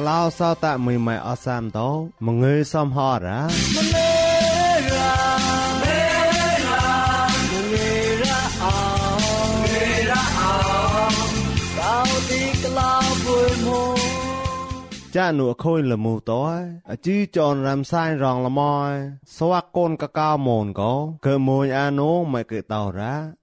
ក្លោសោតមួយម៉ែអសាមតោមងើសំហរ៉ាមងើរ៉ាមេរ៉ាមងើរ៉ាអងើរ៉ាអងកោទីក្លោពួយមួចានុខូនលมูតយអជីចនរំសាយរងលមយស្វាកូនកកោមូនកោកើមួយអានោមិនគឺតោរ៉ា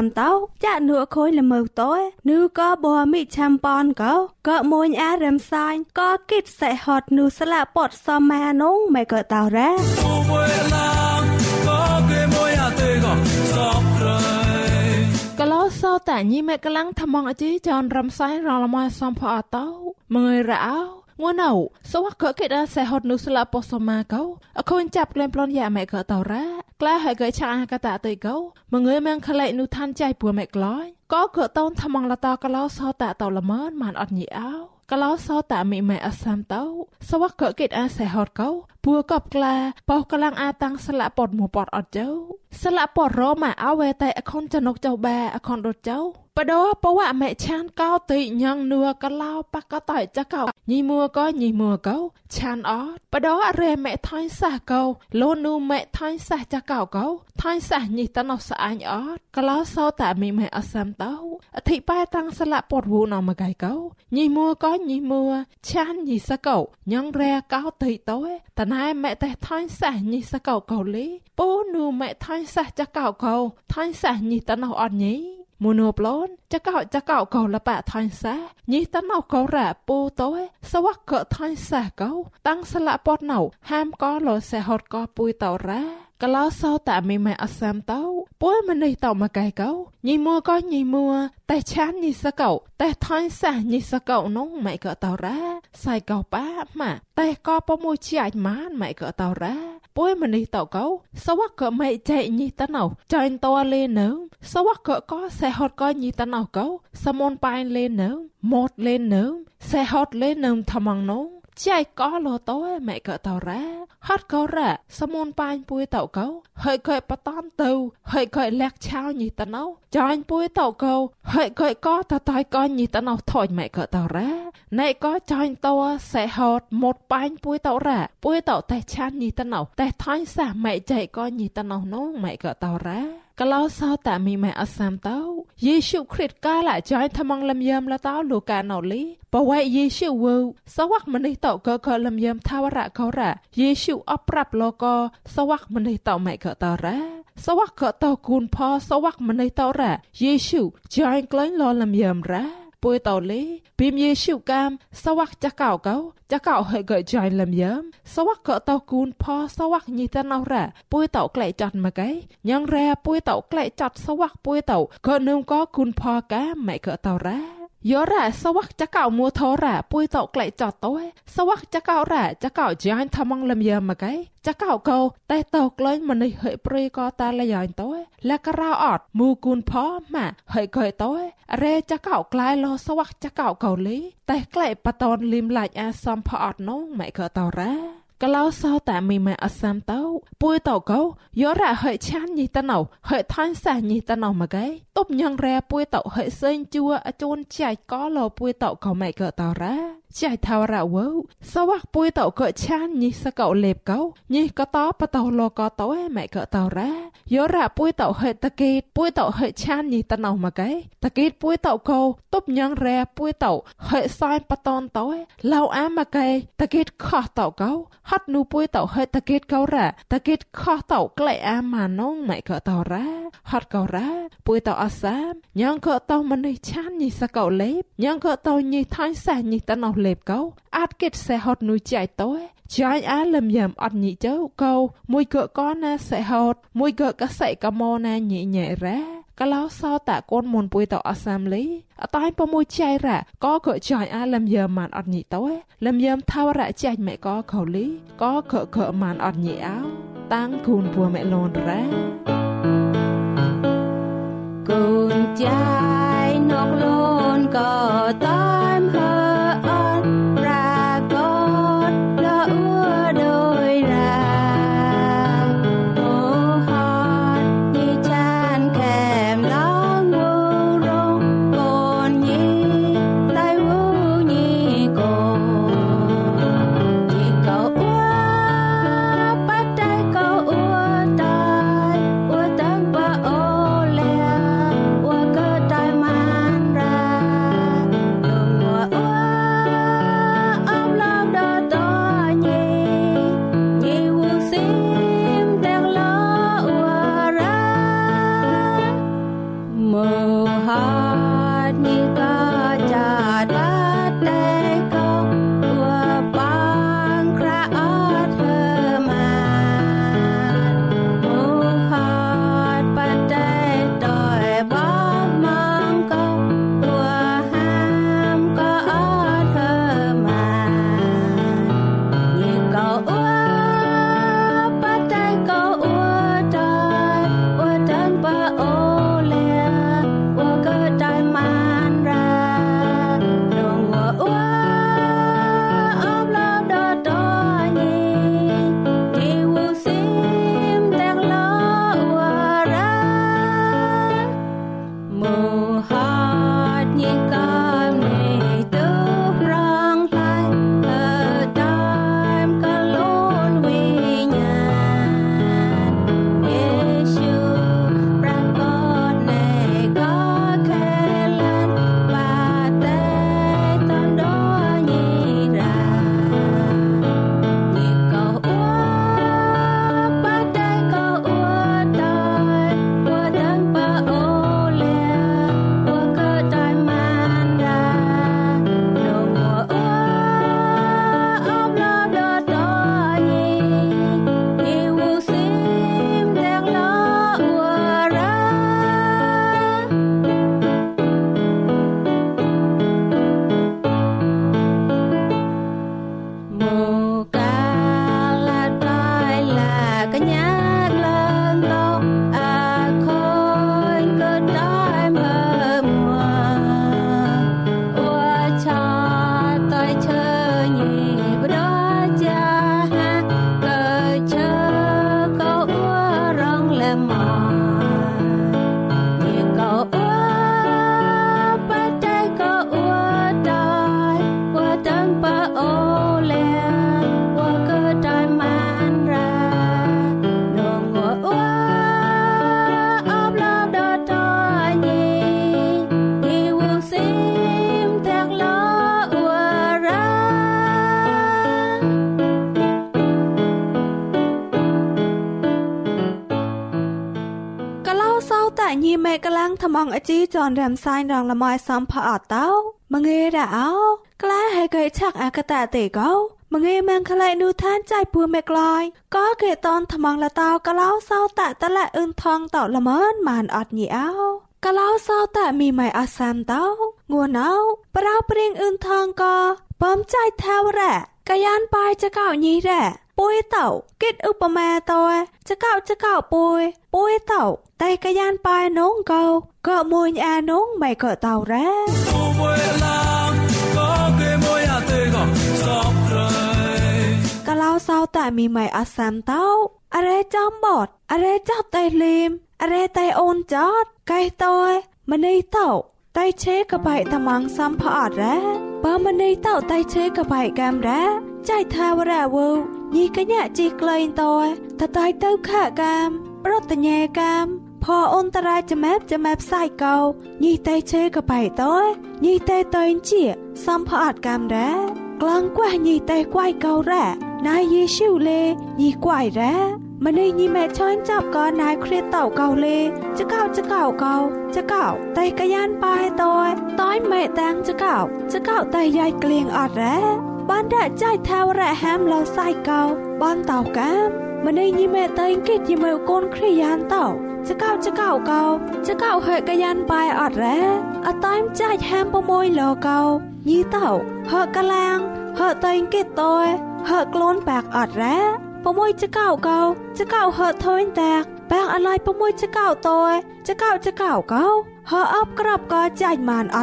អសាមតោចាក់នួខុយល្មើតោនូក៏បមិឆាំប៉នកោក៏មួយអារំសាញ់ក៏គិតសេហត់នូស្លាពតសមានងមិនក៏តោរ៉ាកលោសោតាញីមេកលាំងថ្មងអជីចនរំសាយរលមសំផអតោមងើយរអោងួនអោសវកកេដាសេហត់នុស្លាពោសមាកោអខូនចាប់ក្លែមប្លន់យ៉ាមេកតរ៉ា ក្លាហើយកែឆាកតាតៃកោមងើយមងខលែនុឋានចៃពួមេក្លាយក៏កតូនថ្មងលតាកលោសោតាតោល្មនបានអត់ញីអោកលោសោតាមីម៉ែអសាំតោសវកកេតអាសេហតកោពួកបក្លាបោកលាំងអាតាំងស្លាពតមួពតអត់ចៅស្លាពតរម៉ាអវេតៃអខុនចនុកចៅបាអខុនរត់ចៅបដោបវៈមេឆានកោតិញងនួកឡោបកតៃចកោញីមួក៏ញីមួកោឆានអត់បដោរេមេថៃសះកោលូនូមេថៃសះចកោកោថៃសះញីតណោស្អាញអត់កឡោសោតាមីមេអសាំតោអធិបាយតាំងស្លាពតវូណមកៃកោញីមួក៏ញីមួឆានញីសកោញងរែកោតិតោតណែមេតេថៃសះញីសកោកោលីពូនូមេថៃសះចកោកោថៃសះញីតណោអត់ញីមូណូប្លូនចកោចកោកោលបៈថៃសាញីតណៅកោរ៉ាពូតោសវកកថៃសាកោតាំងស្លាពតណៅហាមកោលោសេហតកោពុយតោរ៉ា កលោសោតាមីម៉ែអសាមតោពួយមនេះតោមកែកោញីមួក៏ញីមួតែឆានញីសកោតែថៃសាញីសកោនងម៉ែក៏តោរ៉ាសៃកោប៉ាម៉ាតែក៏ប្រមួយជាអាចម៉ានម៉ែក៏តោរ៉ាពួយមនេះតោកោសវកកម៉ែចែញីតណៅចាញ់តោលេនៅសវកកក៏សេហតក៏ញីតណៅកោសមុនប៉ៃលេនៅម៉តលេនៅសេហតលេនៅថ្មងនង ចៃក៏លោតោម៉ែក៏តរ៉ាហត់ក៏រ៉ាសមុនប៉ាញពួយតោកោហើយកែបតំទៅហើយកែលាក់ឆៅញីតណៅចាញ់ពួយតោកោហើយកែក៏តតៃក៏ញីតណៅថយម៉ែក៏តរ៉ាណែក៏ចាញ់តោសេហតមកប៉ាញពួយតោរ៉ាពួយតោតែឆានញីតណៅតែថៃសះម៉ែចៃក៏ញីតណៅនងម៉ែក៏តរ៉ាកលោសោតាមីម៉ែអសាមតោ យេស៊ូគ្រីស្ទកាលាចៃថ្មងលំយ៉ាមលតោលូកាណូលីបវៃយេស៊ូវសវ័កមនេះតោកកលំយ៉ាមថាវរៈកោរ៉ាយេស៊ូអប្រាប់លកសវ័កមនេះតោម៉ែកតរ៉ាសវ័កកតោគូនផសវ័កមនេះតោរ៉ាយេស៊ូចៃក្លែងលលំយ៉ាមរ៉ា ពួយតោលេពីមយេស៊ូកាមសវ័កចកោកោចកោហើយកចៃលំយ៉ាមសវ័កកតោគូនផសវ័កញីតណោរ៉ាពួយតោក្លែចាត់មកៃញ៉ងរ៉ាពួយតោក្លែចាត់សវ័កពួយតោក៏នឹមក៏គូនផកាម៉ែកតោរ៉ា យោរ៉ាសវ័កចកោមួធរ៉ាពួយតោក្លែចតោសវ័កចកោរ៉ាចកោចាញ់ថ្មងលំយ៉ាមមកៃចកោកោតែតោក្លែងមនេះហិព្រៃក៏តាលយ៉ាញ់តោលករោអត់មូគូនផម៉ាហិកយតោរ៉េចកោក្លែលោសវ័កចកោកោលីតែក្លែបតនលឹមឡាច់អាសំផអត់នងម៉ែក៏តោរ៉ា កលោសោតាមីម៉ែអសាំតោពួយតោកោយោរ៉ាហិឆានញីតណៅហិថាញ់សាញីតណៅមកឯតប់ញ៉ងរ៉ែពួយតោហិសេងជួអជូនចៃកោលោពួយតោកោម៉ែក៏តោរ៉ា ចៃថារ៉ាវសវ័កពួយតោកោឆានញីសកោលេបកោញីក៏តោបតោលកោតោម៉ែក៏តោរ៉ាយោរ៉ាពួយតោហិតកេតពួយតោហិឆានញីតណៅមកឯតកេតពួយតោកោតប់ញ៉ងរ៉ែពួយតោហិសាយបតនតោឡៅអាមកឯតកេតខោះតោកោហត់នូពួយតោហិតកេតកោរ៉ាតកេតខោះតោក្លែអាម៉ានងម៉ែក៏តោរ៉ាហត់កោរ៉ាពួយតោអសាមញ៉ងក៏តោមនេះឆានញីសកោលេបញ៉ងក៏តោញីថៃសាញីតណៅលេបកោអាចគិតសេហត់នុយចៃតោចាយអាលឹមយ៉ាំអត់ញីចៅកោមួយកកណាសេហត់មួយកកសៃកមណាញីញ៉ែរ៉ាកលោសោតកូនមុនពុយតអសាមលីអតៃប្រមួយចៃរ៉ាក៏កចាយអាលឹមយ៉ាម៉ានអត់ញីតោលឹមយ៉ាំថាវរៈចាច់ម៉ែក៏ខោលីក៏កកម៉ានអត់ញីអោតាំងគូនពួម៉ែលនរ៉ាកូនចាយនកលូនក៏តា អជីចនរំសាយរងលមៃសំផអត់តោមងេរ៉ោក្លាហើយកែឆាក់អកតតេកោមងេម៉ងក្លែនូឋានចៃពួមេក្លាយក៏គេតនថ្មងលតោកឡោសោតតละអ៊ឹនថងតោល្មនម៉ានអត់ញីអោកឡោសោតមីម៉ៃអសាមតោងួនអោប្រោព្រៀងអ៊ឹនថងក៏បំចៃថាវរៈកាយានបាយចកោញីរ៉ពួយតោគិតឧបមាតោចកោចកោពួយពួយតោតែកាយានបាយនងកោ ក៏មួយអានងមិនក៏តោរ៉កឡោសោតមីម៉ៃអសាមតោអរេចំបតអរេចោតតែលីមអរេតែអូនចតកែតោម្នេះតោតៃឆេកបៃតំងសំផអត់រ៉ាបើម្នេះតោតៃឆេកបៃកាមរ៉ាចៃថាវរៈវោញីកញ្ញាជីក្លែងតោតតៃទៅខកាមប្រតញ្ញេកាម ផអូនតរាចមែបចមែបសាយកោញីតេឆេកបៃតោញីតេតេនជាសំផអត់កាមរ៉ាក្លងកួះញីតេក្វៃកោរ៉ា ណាយយេស៊ូលេញីក្វៃរ៉ាម្នេះញីម៉ែឆាញ់ចាប់ក៏ណៃគ្រៀតតោកោលេចកោចកោកោចកោតែកយ៉ានបាយតយតយម៉ែតាំងចកោចកោតែយាយក្លៀងអត់រ៉ាបានដាក់ចៃថាវរៈហាមលោសៃកោបានតោកាមម្នេះញីម៉ែតៃគិតយីមើកូនគ្រាយ៉ានតោចកោចកោកោចកោហើកយ៉ានបាយអត់រ៉ាអត់តាមចាច់ហាមប្រមួយលកោញីតោហើកឡាងហើតៃគិតតយហើក្លូនបាក់អត់រ៉ាប្រមួយចកោកោចកោហើថយតាកបាំងអឡៃប្រមួយចកោតយចកោចកោកោហើអបក្របក៏ចាច់ម៉ានអ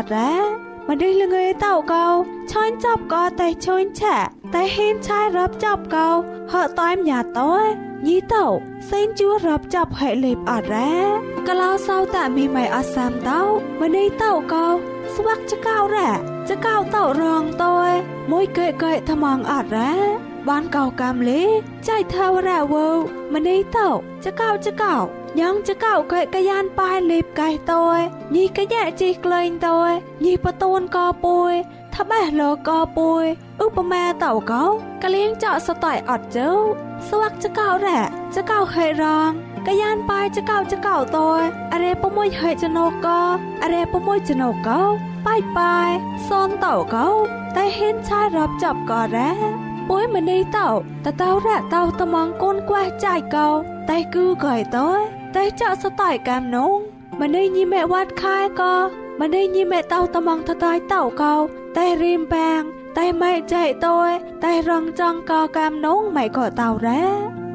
ត់រ៉ាមិន đây là người tàu cầu chọn chọc có tay chôn chả tay hên trai rập chọc cầu họ toim nhà tối nhí tàu xin chúa rập chọc hệ lịp ở ra cả lao sau tạ mi mày ở sam tàu mà đây tàu cầu swak cho cao ra cho cao tàu rong tôi môi kệ kệ thầm mong ở ra បានកោកាមលេចៃថាវរៈវោម្នេះតោចកោចកោញងចកោកែកយ៉ានប៉ែលេបកែតយញីកយ៉ាជីក្លែងតយញីបតូនកោពួយ ថាបេះលកោពួយឧបមាតោកោកលៀងចោសតៃអត់ជើស្វាក់ចកោរ៉ចកោហេរងកយ៉ានប៉ែចកោចកោតយអរេពមួយហេចណូកោអរេពមួយចណូកោប៉ៃប៉ែសនតោកោតែហេនឆាយរាប់ចាប់កោរ៉ពួយម្នេះតោតតោរៈតោតំងកូនខ្វះចាយកោតែគឺកយតោតែចាក់សតៃកាមនងម្នេះញីមេវត្តខែកោ ម្នេះញីមេតោតំងថតៃតោកោតែរៀមបាងតែម៉ែចៃតោតែរងចង់កោកាមនងម៉ែក៏តោរ៉ាសោ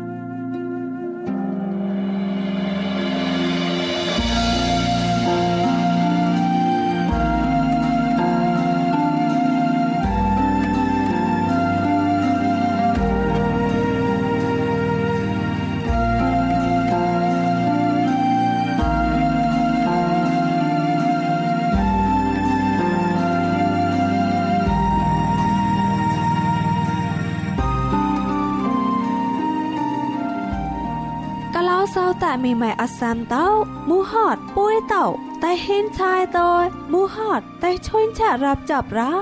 មីម៉ែអសាំតោមូហតពួយតោតែហេនឆាយតោមូហតតែឈុញឆារាប់ចាប់រោ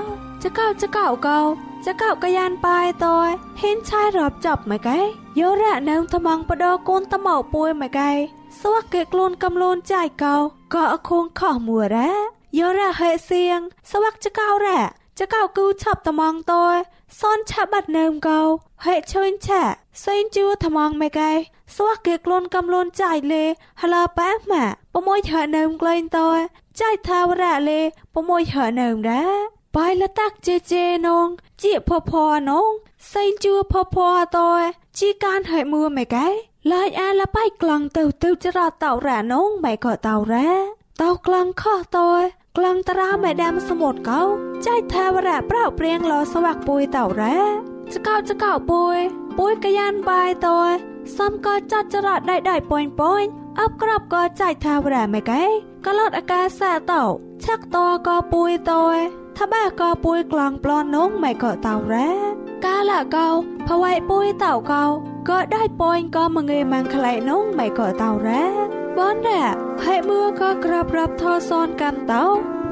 ចកោចកោកោចកោកយ៉ានបាយតោហេនឆាយរាប់ចាប់ម៉ែកែយោរ៉ានៅថ្មងបដកូនតម៉ោពួយម៉ែកែសួកគេខ្លួនកំលូនចាយកោក៏អខួងខោះមួរ៉ាយោរ៉ាហេសៀងសវាក់ចកោរ៉ាចកោគូឆាប់ត្មងតោសនឆាបាត់នៅកោហេឈុញឆាសេងជួថ្មងម៉ែកែ សួកគេខ្លួនកំលូនចាយលេហឡាប៉ាម៉ាប្រមួយហើនៅក្លែងតើចាយថាវរៈលេប្រមួយហើនៅដែរបាយលតាក់ជេជេនងជាផផនងសេងជួផផតើជីកានហើមួម៉ែកែឡាយអាលបៃក្លងទៅទៅចរតោរ៉ានងម៉ែក៏តោរ៉ាតោក្លងខោះតើក្លងតារាម៉ែដាមសមុទ្រកោចៃថាវរៈប្រោព្រៀងលោសវាក់ពួយតោរ៉ាចកោចកោពួយពួយកយ៉ានបាយតើសំក៏ចាត់ចរត់ដៃដៃប៉យប៉យអបក្របក៏ចៃថាវរ៉ាម៉េកែក៏លត់អាកាសាតោឆាក់តក៏ពួយតយថាបែក៏ពួយក្លងប្លន់នងម៉េក៏តោរ៉ាកាលកោភវៃពួយតោកោក៏ដៃប៉យក៏មងេម៉ាំងខ្លៃនងម៉េក៏តោរ៉ាបនរ៉ាហើយមើក៏ក្របរាប់ថសនកម្មតោ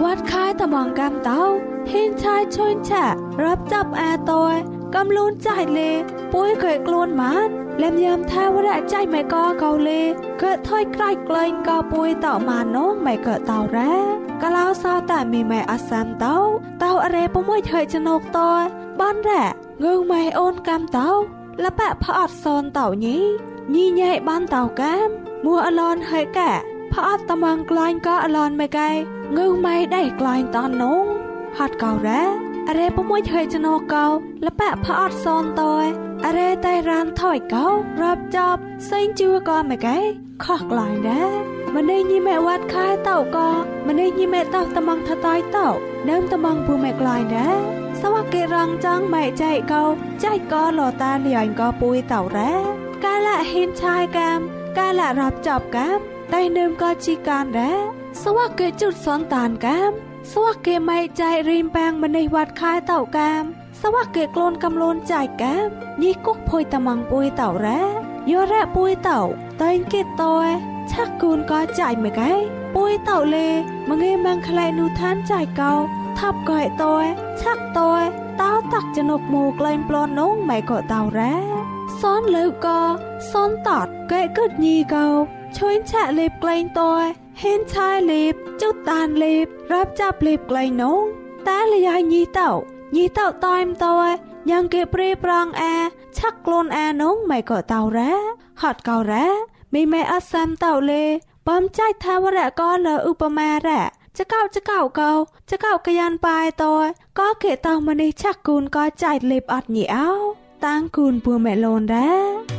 វត្តខายតំងកម្មតោហ៊ីនឆាយឈុញឆារាប់ចាប់អាតយកំលូនចាយលេពួយเคยกลวนมาน លែមយ៉ាំថាវរៈចៃម៉ែក៏កោលេក៏ថយក្រៃក្លែងក៏ពួយតម៉ានងម៉ែក៏តោរ៉ាកាឡោសោតែមីម៉ែអសាំតោតោអរេពុមួយថយចណុកតោបានរ៉ាងើងម៉ែអូនកំតោលបៈផអត់សនតោញីញីញ៉ៃបានតោកាមមួអឡនហើយកែផអត់តំងក្លែងក៏អឡនម៉ែកែងើងម៉ែដៃក្លែងតនងហត់កោរ៉ា អរេពុមួយថយចណុកកោលបៈផអត់សនតោអរេតែរានថយកោរាប់ចប់សេងជួក៏ម៉ែកែខោះក្លែងដែរម្នេះញីម៉ែវត្តខែតោក៏ម្នេះញីម៉ែតោតំងថតៃតោដើមតំងពូម៉ែក្លែងដែរសវកេរងจังម៉ែចៃកោចៃក៏លតាលៀងក៏ពួយតោរ៉ាកាលៈហ៊ានឆាយកាមកាលៈរាប់ចប់កាមតែនឹមក៏ជីកានដែរសវកេជុតសនតានកាម សវកេម៉ែចៃរីមប៉ាងម្នេះវត្តខែតោកាមសវកេក្លូនកំលូនចាយកាមញីគុកភុយតំងពួយតោរ៉ាយោរ៉ាពួយតោតែងគេតោឆាក់គូនក៏ចាយមួយកែពួយតោលេមងេម៉ាំងខ្លែនូឋានចាយកោថាប់ក៏តោឆាក់តោតោតាក់ចនុកមូក្លែងប្លន់នងម៉ែក៏តោរ៉ាសនលើក៏សនតតកែកឹកញីកោឈួយឆាក់លេបក្លែងតោហេនឆាយលេប ចុតតានលេបរាប់ចាប់លេបក្លែងនងតែលយាយញីតោញីតោតៃមតោយ៉ាងគេព្រីប្រងអាឆាក់ក្លូនអានងម៉ែក៏តោរ៉ាហត់កោរ៉ាមីម៉ែអសាំតោលេបំចៃថាវរៈក៏លើឧបមារ៉ាចកោចកោកោចកោកយ៉ានបាយតោក៏គេតោមនេះឆាក់គូនក៏ចៃលេបអត់ញីអោតាំងគូនពូម៉ែលូនរ៉ា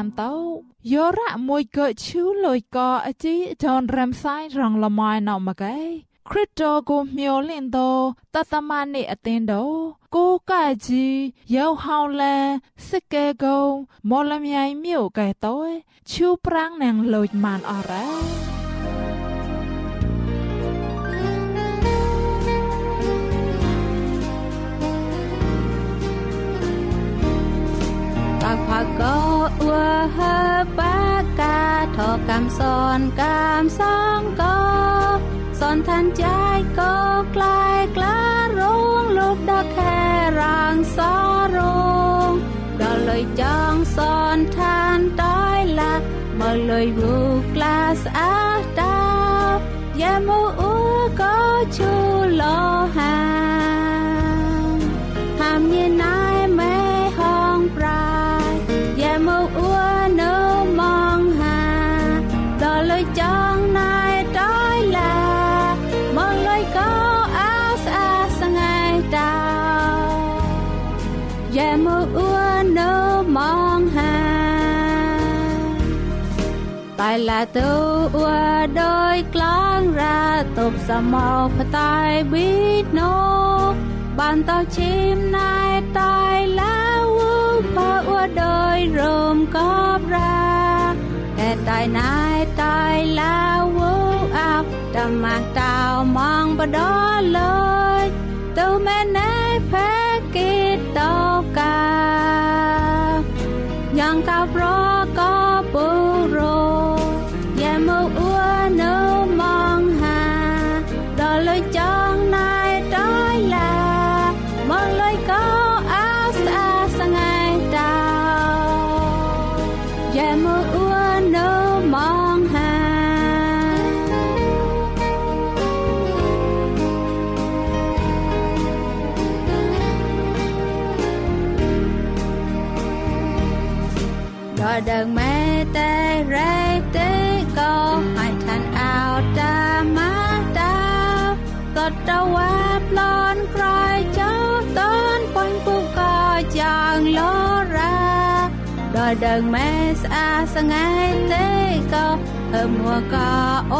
តាមតោយោរ៉ាមួយកោជូលុយកោអតិដនរាំសាយរងលមៃណោមកែគ្រិតតូគូញោលិនតោតតមនេះអទិនតោគូកាច់ជីយងហောင်းលានសិគែគងមលមៃញៀវកែតោជូប្រាំងណាងលូចម៉ានអរ៉ាតាក់ផាកោ វហើបាកាធកម្មសនកម្មសងក៏សនឋានចាយក៏ក្លាយក្លារូងលោកដល់ខែរាងសរូងដល់លុយចងសនឋានតយឡាមកលុយវូក្លាស្អាតាយ៉ាមូអ៊ូក៏ជូលោហា តែឡាទៅអួដោយក្លងរាតបសមោផ្តែប៊ីណូបានតឈីមណៃតែឡាវផអួដោយរមកបរាតែតែណៃតែឡាវអាប់តម៉ាតៅมอ ตายนายตายลาวอับตะมากตาวมองบดอเลยเตูแม่นายแพ้กิดตอ ងម៉ែស្អាស្ងាយទេក៏ហឺមួក៏អូ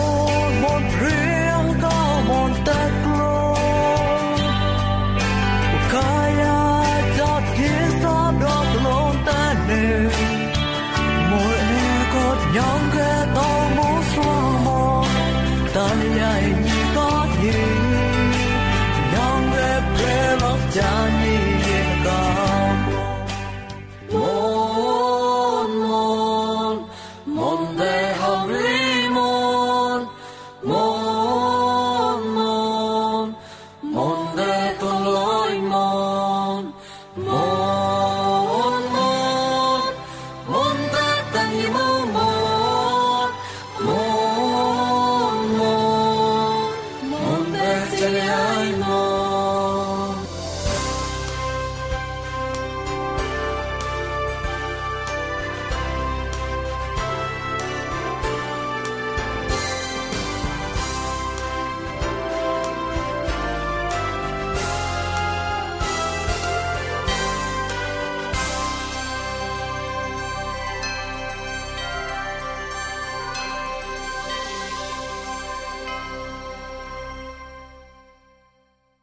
e cốt nhóm ghé to mũ xóa mò Ta nhảy như có gì